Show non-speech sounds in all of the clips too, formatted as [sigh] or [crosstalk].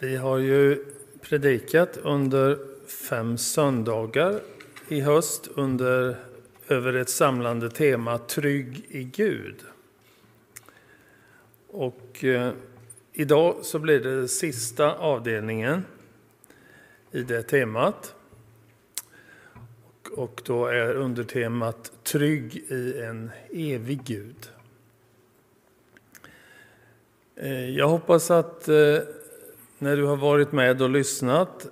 Vi har ju predikat under fem söndagar i höst under, över ett samlande tema Trygg i Gud. Och eh, idag så blir det sista avdelningen i det temat. Och, och då är undertemat Trygg i en evig Gud. Eh, jag hoppas att eh, när du har varit med och lyssnat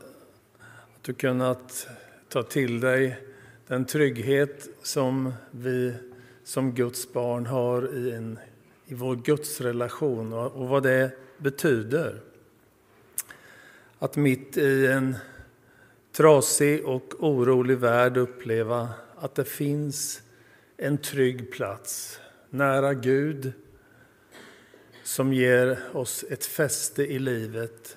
att du kunnat ta till dig den trygghet som vi som Guds barn har i, en, i vår gudsrelation och, och vad det betyder. Att mitt i en trasig och orolig värld uppleva att det finns en trygg plats nära Gud som ger oss ett fäste i livet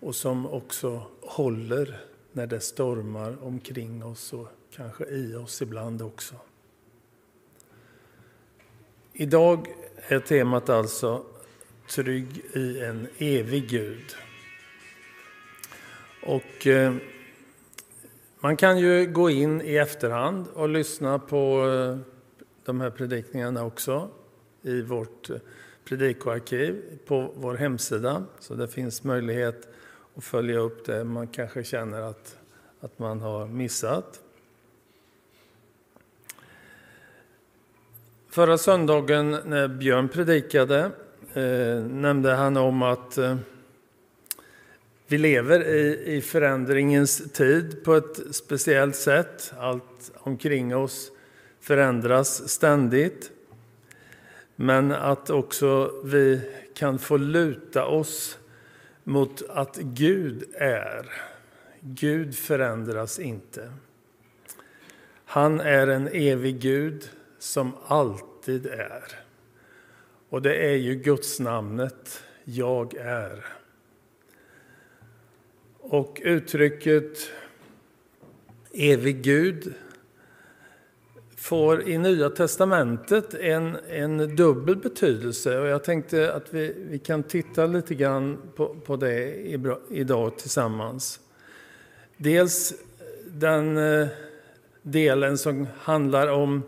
och som också håller när det stormar omkring oss och kanske i oss ibland också. Idag är temat alltså Trygg i en evig Gud. Och eh, man kan ju gå in i efterhand och lyssna på eh, de här predikningarna också i vårt eh, predikoarkiv på vår hemsida. Så det finns möjlighet att följa upp det man kanske känner att, att man har missat. Förra söndagen när Björn predikade eh, nämnde han om att eh, vi lever i, i förändringens tid på ett speciellt sätt. Allt omkring oss förändras ständigt. Men att också vi kan få luta oss mot att Gud är. Gud förändras inte. Han är en evig Gud som alltid är. Och det är ju Guds namnet Jag är. Och uttrycket evig Gud får i Nya testamentet en, en dubbel betydelse. Och jag tänkte att vi, vi kan titta lite grann på, på det idag tillsammans. Dels den eh, delen som handlar om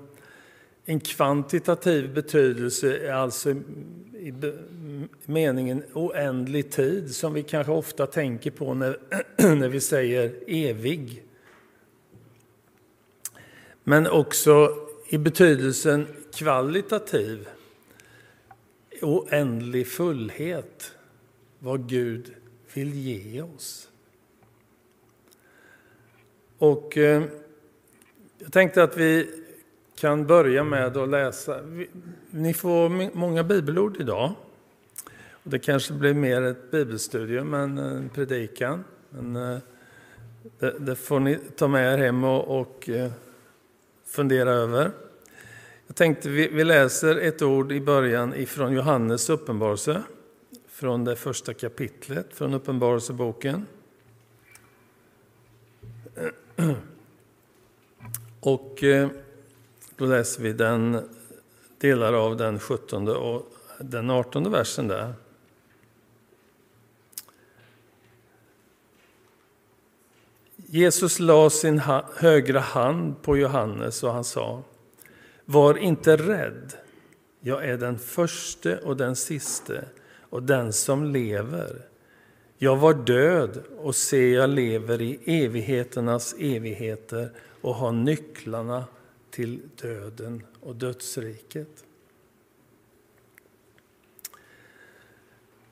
en kvantitativ betydelse, alltså i meningen oändlig tid, som vi kanske ofta tänker på när, [clears throat] när vi säger evig men också i betydelsen kvalitativ, oändlig fullhet, vad Gud vill ge oss. Och eh, jag tänkte att vi kan börja med att läsa. Ni får många bibelord idag. Det kanske blir mer ett bibelstudium än eh, en predikan. Men eh, det, det får ni ta med er hem och, och eh, fundera över. Jag tänkte vi, läser ett ord i början ifrån Johannes uppenbarelse, från det första kapitlet från Uppenbarelseboken. [clears throat] Och eh, då läser vi den delar av den 17 och den 18 versen där. Jesus la sin högra hand på Johannes och han sa Var inte rädd, jag är den förste och den siste och den som lever. Jag var död och se, jag lever i evigheternas evigheter och har nycklarna till döden och dödsriket.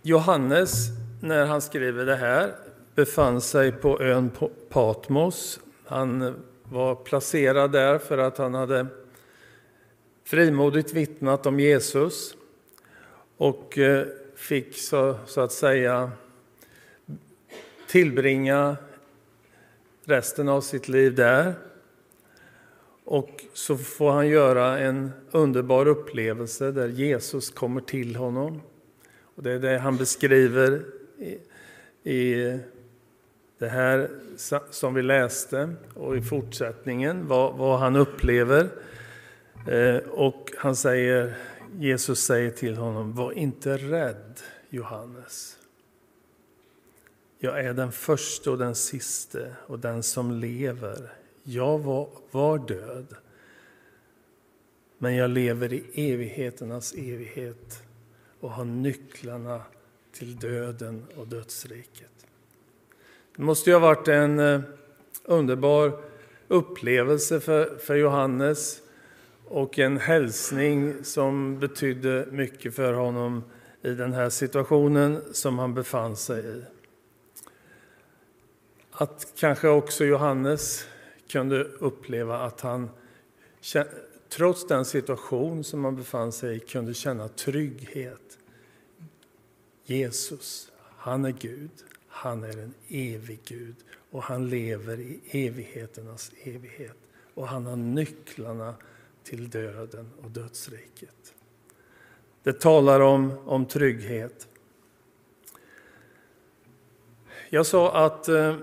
Johannes, när han skriver det här, befann sig på ön Patmos. Han var placerad där för att han hade frimodigt vittnat om Jesus och eh, fick så, så att säga tillbringa resten av sitt liv där. Och så får han göra en underbar upplevelse där Jesus kommer till honom. Och det är det han beskriver i, i det här som vi läste och i fortsättningen, vad, vad han upplever. Eh, och han säger, Jesus säger till honom, var inte rädd Johannes. Jag är den första och den siste och den som lever. Jag var, var död, men jag lever i evigheternas evighet och har nycklarna till döden och dödsriket. Det måste ju ha varit en eh, underbar upplevelse för, för Johannes och en hälsning som betydde mycket för honom i den här situationen som han befann sig i. Att kanske också Johannes kunde uppleva att han trots den situation som han befann sig i kunde känna trygghet. Jesus, han är Gud, han är en evig Gud och han lever i evigheternas evighet. Och han har nycklarna till döden och dödsriket. Det talar om, om trygghet. Jag sa att eh,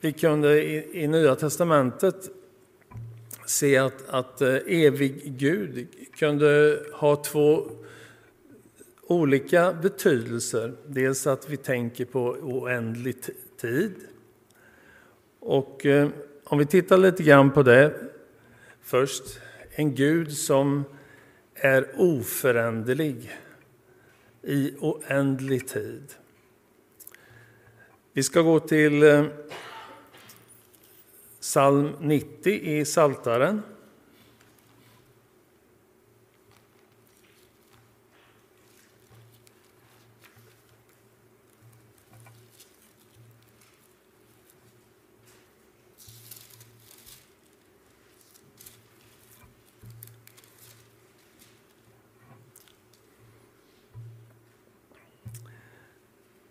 vi kunde i, i Nya testamentet se att, att eh, evig Gud kunde ha två olika betydelser. Dels att vi tänker på oändlig tid. Och eh, om vi tittar lite grann på det först. En Gud som är oföränderlig i oändlig tid. Vi ska gå till eh, psalm 90 i Saltaren.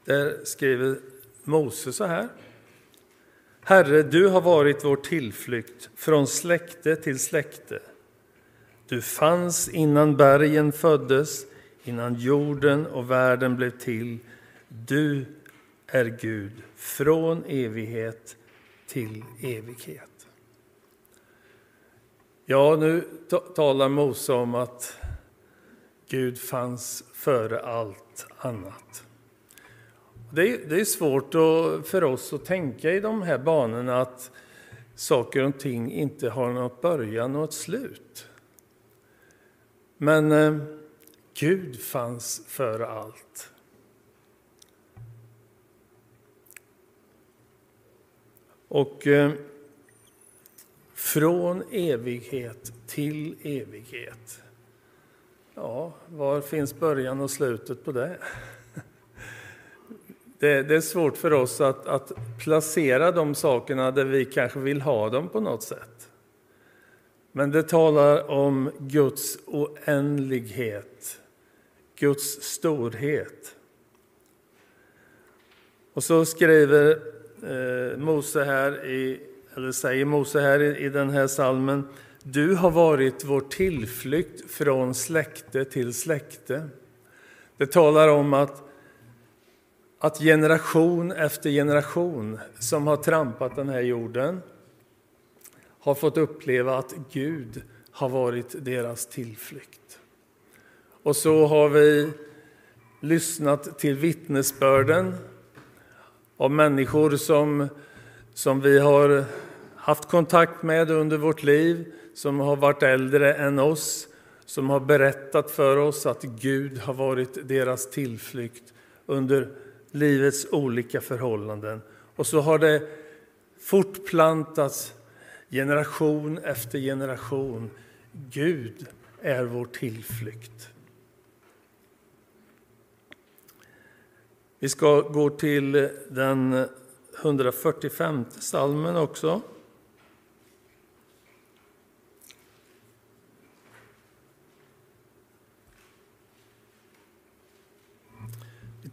Där skriver Mose så här. Herre, du har varit vår tillflykt från släkte till släkte. Du fanns innan bergen föddes, innan jorden och världen blev till. Du är Gud från evighet till evighet. Ja, nu talar Mose om att Gud fanns före allt annat. Det är, det är svårt att, för oss att tänka i de här banorna att saker och ting inte har något början och ett slut. Men eh, Gud fanns före allt. Och eh, från evighet till evighet. Ja, var finns början och slutet på det? Det, det, är svårt för oss att, att placera de sakerna där vi kanske vill ha dem på något sätt. Men det talar om Guds oändlighet, Guds storhet. Och så skriver eh, Mose här, i, eller säger Mose här i, i den här salmen Du har varit vår tillflykt från släkte till släkte. Det talar om att att generation efter generation som har trampat den här jorden har fått uppleva att Gud har varit deras tillflykt. Och så har vi lyssnat till vittnesbörden av människor som, som vi har haft kontakt med under vårt liv, som har varit äldre än oss, som har berättat för oss att Gud har varit deras tillflykt under livets olika förhållanden. Och så har det fortplantats generation efter generation. Gud är vår tillflykt. Vi ska gå till den 145 salmen också.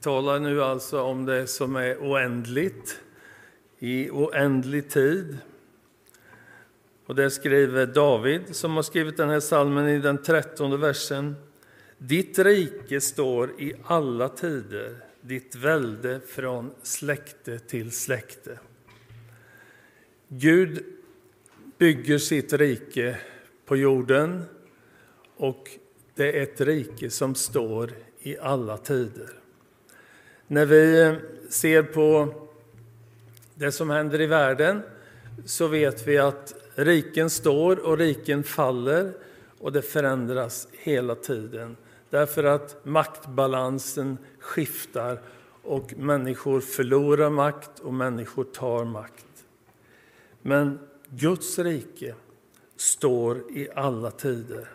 Talar nu alltså om det som är oändligt, i oändlig tid. Och det skriver David, som har skrivit den här salmen i den trettonde versen. Ditt rike står i alla tider, ditt välde från släkte till släkte. Gud bygger sitt rike på jorden och det är ett rike som står i alla tider. När vi eh, ser på det som händer i världen så vet vi att riken står och riken faller och det förändras hela tiden. Därför att maktbalansen skiftar och människor förlorar makt och människor tar makt. Men Guds rike står i alla tider.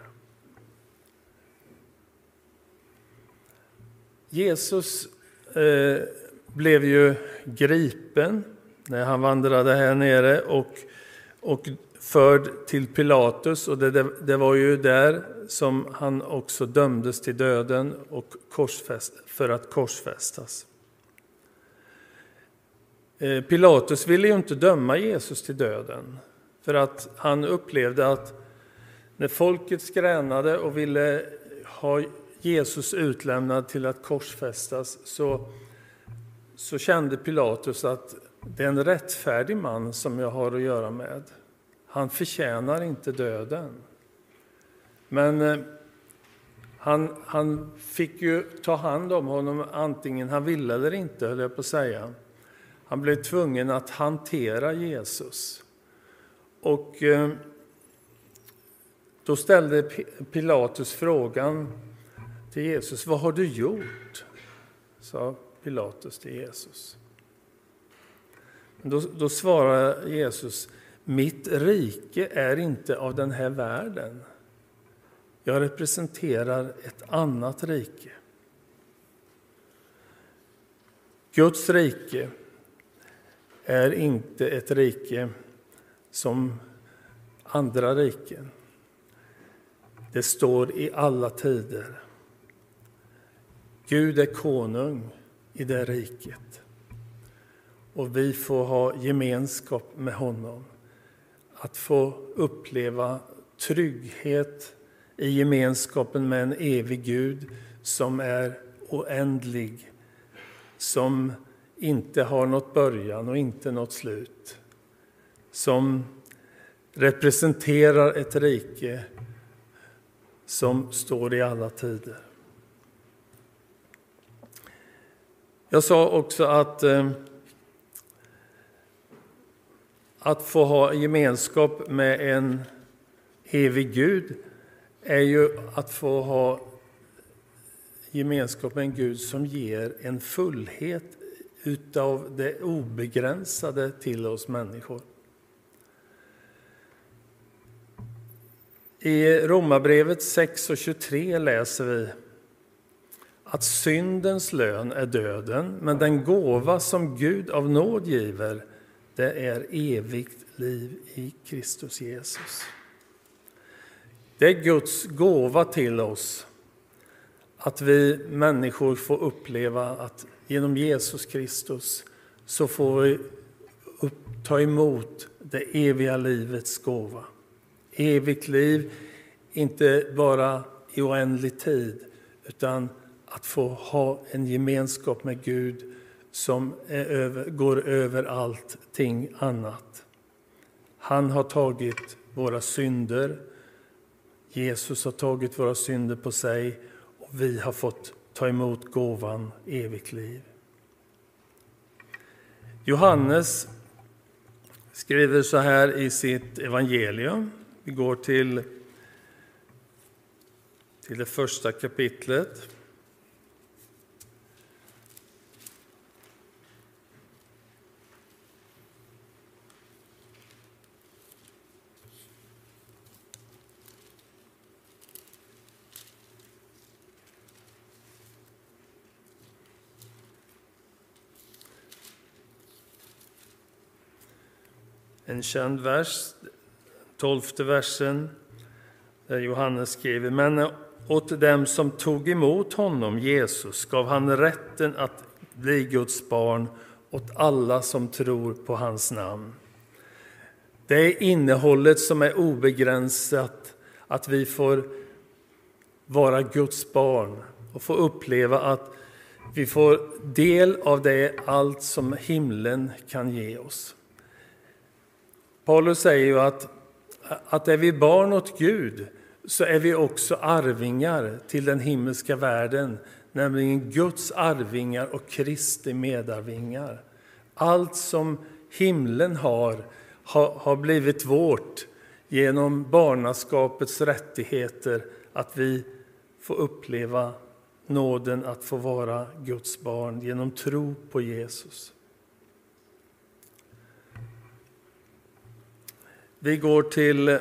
Jesus eh, blev ju gripen när han vandrade här nere och, och förd till Pilatus. Och det, det, det, var ju där som han också dömdes till döden och korsfäst, för att korsfästas. Eh, Pilatus ville ju inte döma Jesus till döden för att han upplevde att när folket skränade och ville ha Jesus utlämnad till att korsfästas så, så kände Pilatus att det är en rättfärdig man som jag har att göra med. Han förtjänar inte döden. Men eh, han, han fick ju ta hand om honom antingen han ville eller inte, höll jag på att säga. Han blev tvungen att hantera Jesus. Och eh, då ställde Pilatus frågan till Jesus, vad har du gjort? sa Pilatus till Jesus. Då, då svarar Jesus, mitt rike är inte av den här världen. Jag representerar ett annat rike. Guds rike är inte ett rike som andra riken. Det står i alla tider. Gud är konung i det riket. Och vi får ha gemenskap med honom. Att få uppleva trygghet i gemenskapen med en evig Gud som är oändlig, som inte har något början och inte något slut. Som representerar ett rike som står i alla tider. Jag sa också att eh, att få ha gemenskap med en evig Gud är ju att få ha gemenskap med en Gud som ger en fullhet utav det obegränsade till oss människor. I Romarbrevet 6 och 23 läser vi att syndens lön är döden, men den gåva som Gud av nåd giver, det är evigt liv i Kristus Jesus. Det är Guds gåva till oss att vi människor får uppleva att genom Jesus Kristus så får vi upp, ta emot det eviga livets gåva. Evigt liv, inte bara i oändlig tid, utan att få ha en gemenskap med Gud som över, går över allting annat. Han har tagit våra synder. Jesus har tagit våra synder på sig och vi har fått ta emot gåvan evigt liv. Johannes skriver så här i sitt evangelium. Vi går till, till det första kapitlet. En känd vers, tolfte versen, där Johannes skriver Men åt dem som tog emot honom, Jesus, gav han rätten att bli Guds barn åt alla som tror på hans namn. Det är innehållet som är obegränsat, att vi får vara Guds barn och få uppleva att vi får del av det allt som himlen kan ge oss. Paulus säger ju att, att är vi barn åt Gud så är vi också arvingar till den himmelska världen, nämligen Guds arvingar och Kristi medarvingar. Allt som himlen har, har, har blivit vårt genom barnaskapets rättigheter, att vi får uppleva nåden att få vara Guds barn genom tro på Jesus. Vi går till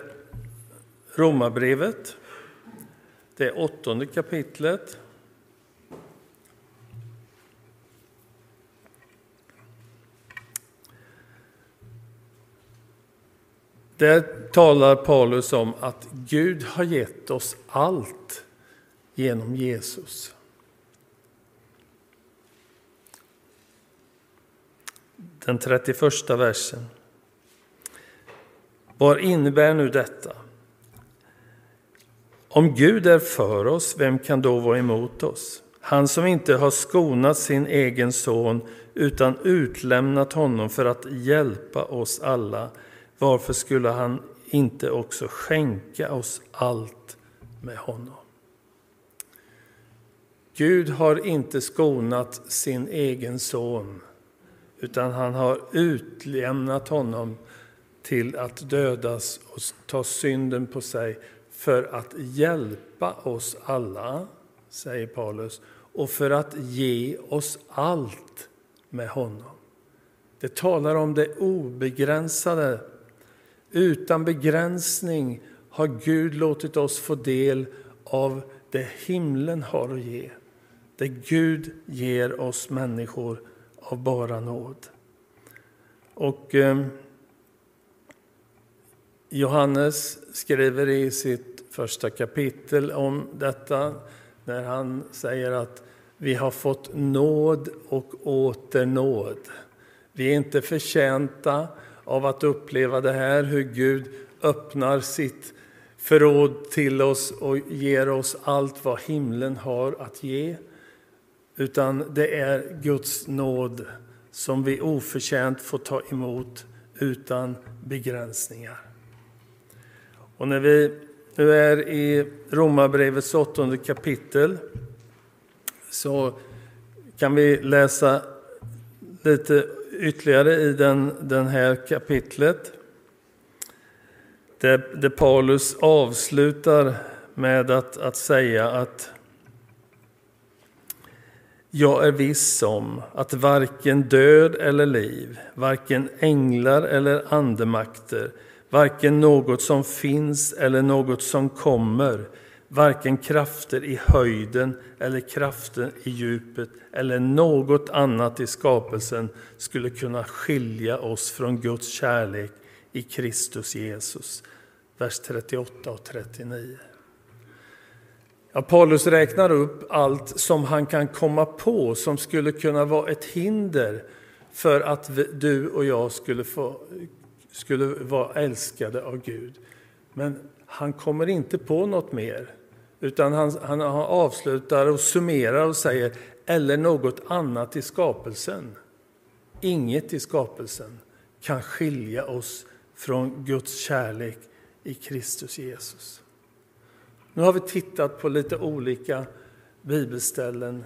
Romarbrevet, det åttonde kapitlet. Där talar Paulus om att Gud har gett oss allt genom Jesus. Den 31 versen. Vad innebär nu detta? Om Gud är för oss, vem kan då vara emot oss? Han som inte har skonat sin egen son utan utlämnat honom för att hjälpa oss alla varför skulle han inte också skänka oss allt med honom? Gud har inte skonat sin egen son, utan han har utlämnat honom till att dödas och ta synden på sig för att hjälpa oss alla, säger Paulus, och för att ge oss allt med honom. Det talar om det obegränsade utan begränsning har Gud låtit oss få del av det himlen har att ge. Det Gud ger oss människor av bara nåd. Och eh, Johannes skriver i sitt första kapitel om detta när han säger att vi har fått nåd och åter nåd. Vi är inte förtjänta av att uppleva det här, hur Gud öppnar sitt förråd till oss och ger oss allt vad himlen har att ge. Utan det är Guds nåd som vi oförtjänt får ta emot utan begränsningar. Och när vi nu är i Romarbrevets åttonde kapitel så kan vi läsa lite ytterligare i den, den här kapitlet. Där, där Paulus avslutar med att, att säga att jag är viss om att varken död eller liv, varken änglar eller andemakter, varken något som finns eller något som kommer, varken krafter i höjden eller krafter i djupet eller något annat i skapelsen skulle kunna skilja oss från Guds kärlek i Kristus Jesus. Vers 38 och 39. Ja, Paulus räknar upp allt som han kan komma på som skulle kunna vara ett hinder för att du och jag skulle, få, skulle vara älskade av Gud. Men han kommer inte på något mer. Utan han, han avslutar och summerar och säger eller något annat i skapelsen. Inget i skapelsen kan skilja oss från Guds kärlek i Kristus Jesus. Nu har vi tittat på lite olika bibelställen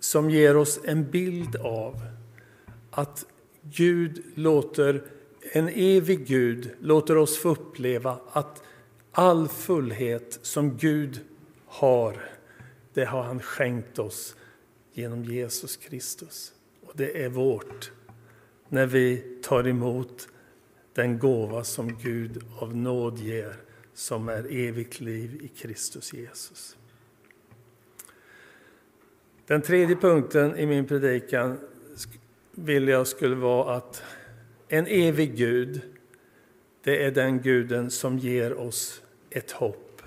som ger oss en bild av att Gud låter, en evig Gud låter oss få uppleva att all fullhet som Gud har, det har han skänkt oss genom Jesus Kristus. Och det är vårt när vi tar emot den gåva som Gud av nåd ger, som är evigt liv i Kristus Jesus. Den tredje punkten i min predikan vill jag skulle vara att en evig Gud, det är den guden som ger oss ett hopp,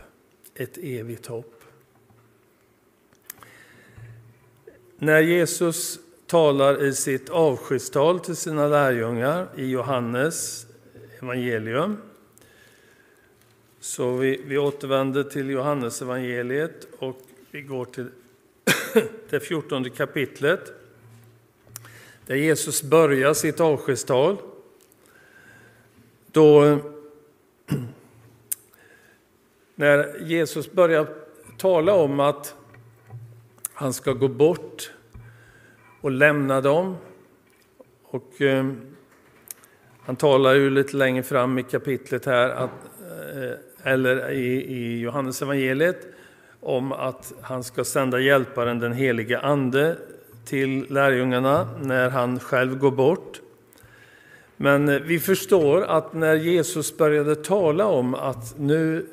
ett evigt hopp. När Jesus talar i sitt avskedstal till sina lärjungar i Johannes evangelium. Så vi, vi återvänder till Johannes evangeliet och vi går till [clears throat] det fjortonde kapitlet där Jesus börjar sitt avskedstal. Då, [clears throat] när Jesus börjar tala om att han ska gå bort och lämna dem. Och eh, Han talar ju lite längre fram i kapitlet här, att, eh, eller i, i Johannes evangeliet om att han ska sända hjälparen, den heliga Ande, till lärjungarna när han själv går bort. Men eh, vi förstår att när Jesus började tala om att nu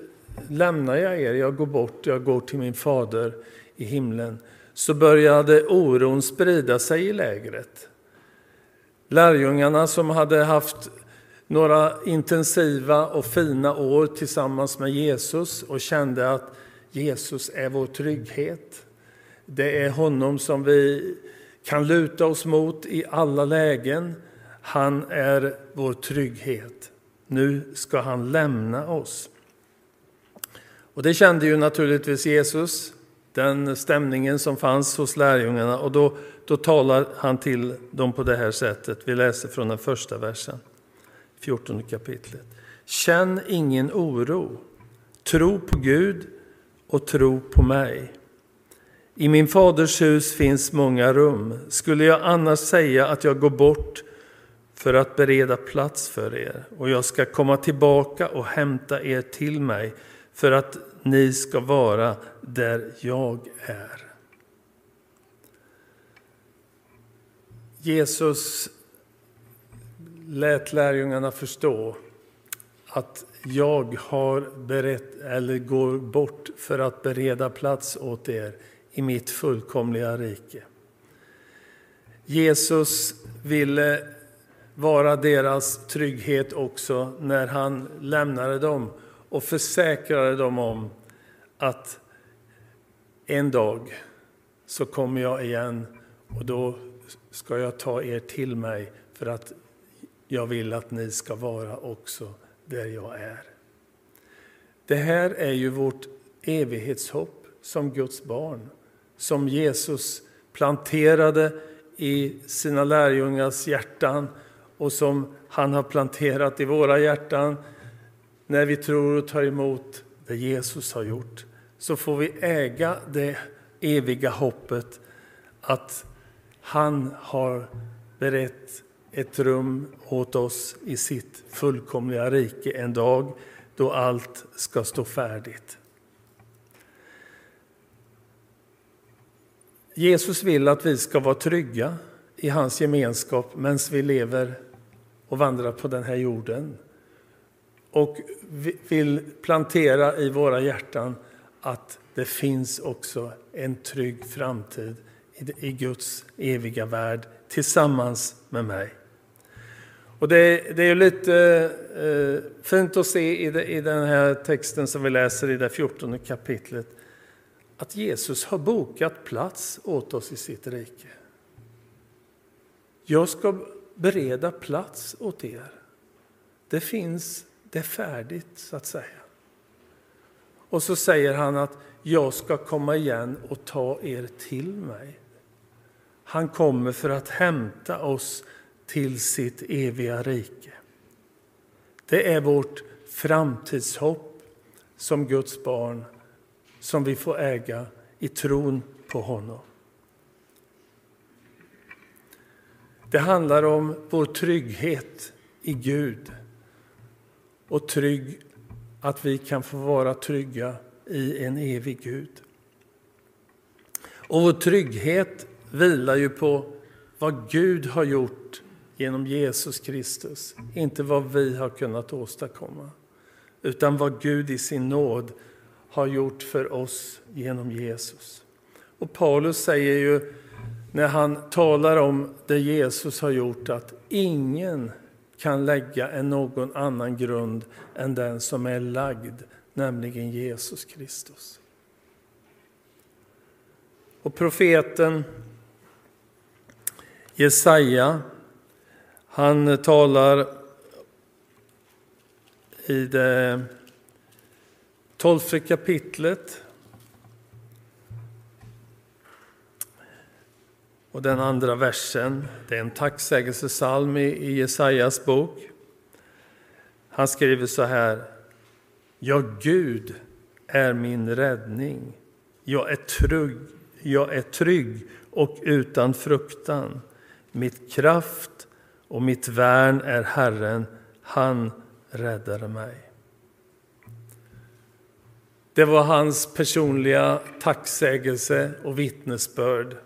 lämnar jag er, jag går bort, jag går till min fader i himlen, så började oron sprida sig i lägret. Lärjungarna som hade haft några intensiva och fina år tillsammans med Jesus och kände att Jesus är vår trygghet. Det är honom som vi kan luta oss mot i alla lägen. Han är vår trygghet. Nu ska han lämna oss. Och det kände ju naturligtvis Jesus, den stämningen som fanns hos lärjungarna. Och då, då talar han till dem på det här sättet. Vi läser från den första versen, 14 kapitlet. Känn ingen oro. Tro på Gud och tro på mig. I min faders hus finns många rum. Skulle jag annars säga att jag går bort för att bereda plats för er och jag ska komma tillbaka och hämta er till mig för att ni ska vara där jag är. Jesus lät lärjungarna förstå att jag har berett, eller går bort för att bereda plats åt er i mitt fullkomliga rike. Jesus ville vara deras trygghet också när han lämnade dem och försäkrade dem om att en dag så kommer jag igen och då ska jag ta er till mig för att jag vill att ni ska vara också där jag är. Det här är ju vårt evighetshopp som Guds barn, som Jesus planterade i sina lärjungars hjärtan och som han har planterat i våra hjärtan när vi tror och tar emot det Jesus har gjort. Så får vi äga det eviga hoppet att han har berett ett rum åt oss i sitt fullkomliga rike en dag då allt ska stå färdigt. Jesus vill att vi ska vara trygga i hans gemenskap medan vi lever och vandrar på den här jorden. Och vill plantera i våra hjärtan att det finns också en trygg framtid i Guds eviga värld tillsammans med mig. Och det, det är lite eh, fint att se i, det, i den här texten som vi läser i det 14 kapitlet att Jesus har bokat plats åt oss i sitt rike. Jag ska bereda plats åt er. Det finns, det är färdigt så att säga. Och så säger han att jag ska komma igen och ta er till mig. Han kommer för att hämta oss till sitt eviga rike. Det är vårt framtidshopp som Guds barn som vi får äga i tron på honom. Det handlar om vår trygghet i Gud och trygg, att vi kan få vara trygga i en evig Gud. Och vår trygghet vilar ju på vad Gud har gjort genom Jesus Kristus. Inte vad vi har kunnat åstadkomma, utan vad Gud i sin nåd har gjort för oss genom Jesus. Och Paulus säger ju när han talar om det Jesus har gjort att ingen kan lägga en någon annan grund än den som är lagd, nämligen Jesus Kristus. Och profeten Jesaja han talar i det tolfte kapitlet och den andra versen. Det är en tacksägelsesalm i Jesajas bok. Han skriver så här. Ja, Gud är min räddning. Jag är trygg, jag är trygg och utan fruktan. Mitt kraft och mitt värn är Herren, han räddade mig. Det var hans personliga tacksägelse och vittnesbörd.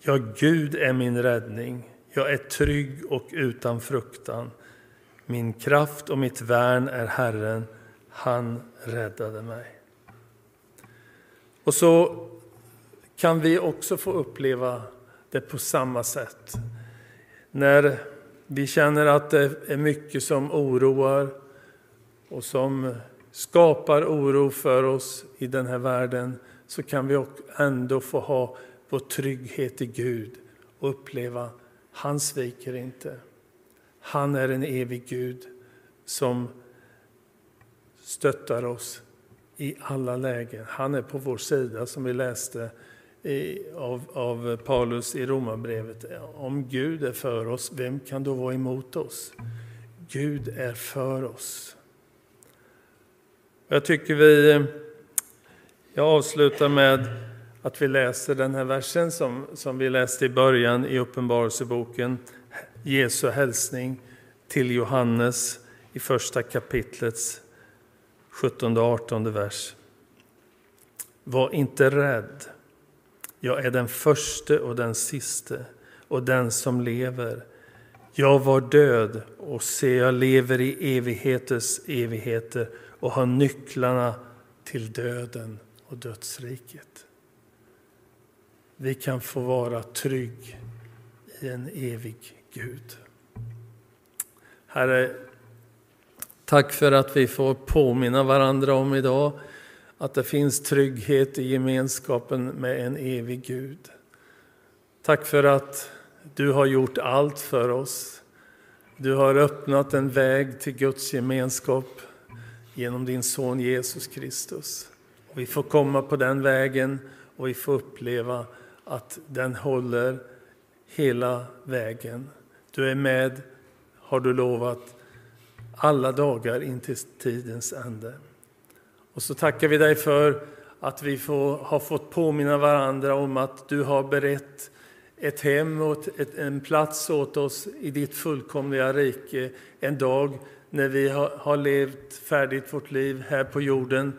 Ja, Gud är min räddning. Jag är trygg och utan fruktan. Min kraft och mitt värn är Herren. Han räddade mig. Och så kan vi också få uppleva det på samma sätt. När vi känner att det är mycket som oroar och som skapar oro för oss i den här världen så kan vi ändå få ha vår trygghet i Gud och uppleva han sviker inte. Han är en evig Gud som stöttar oss i alla lägen. Han är på vår sida, som vi läste i, av, av Paulus i Romarbrevet. Om Gud är för oss, vem kan då vara emot oss? Gud är för oss. Jag tycker vi... Eh, jag avslutar med att vi läser den här versen som, som vi läste i början i Uppenbarelseboken. Jesu hälsning till Johannes i första kapitlets 17 och 18 vers. Var inte rädd. Jag är den förste och den siste och den som lever. Jag var död och se, jag lever i evigheters evigheter och har nycklarna till döden och dödsriket. Vi kan få vara trygg i en evig Gud. Herre, tack för att vi får påminna varandra om idag att det finns trygghet i gemenskapen med en evig Gud. Tack för att du har gjort allt för oss. Du har öppnat en väg till Guds gemenskap genom din son Jesus Kristus. Vi får komma på den vägen och vi får uppleva att den håller hela vägen. Du är med, har du lovat, alla dagar in till tidens ände. Och så tackar vi dig för att vi får, har fått påminna varandra om att du har berett ett hem och ett, en plats åt oss i ditt fullkomliga rike en dag när vi har, har levt färdigt vårt liv här på jorden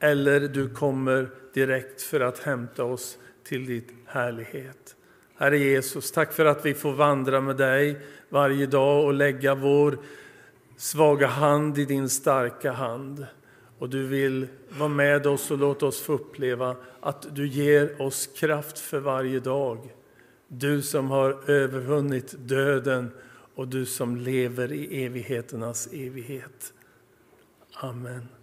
eller du kommer direkt för att hämta oss till din härlighet. Herre Jesus, tack för att vi får vandra med dig varje dag och lägga vår svaga hand i din starka hand. Och du vill vara med oss och låta oss få uppleva att du ger oss kraft för varje dag. Du som har övervunnit döden och du som lever i evigheternas evighet. Amen.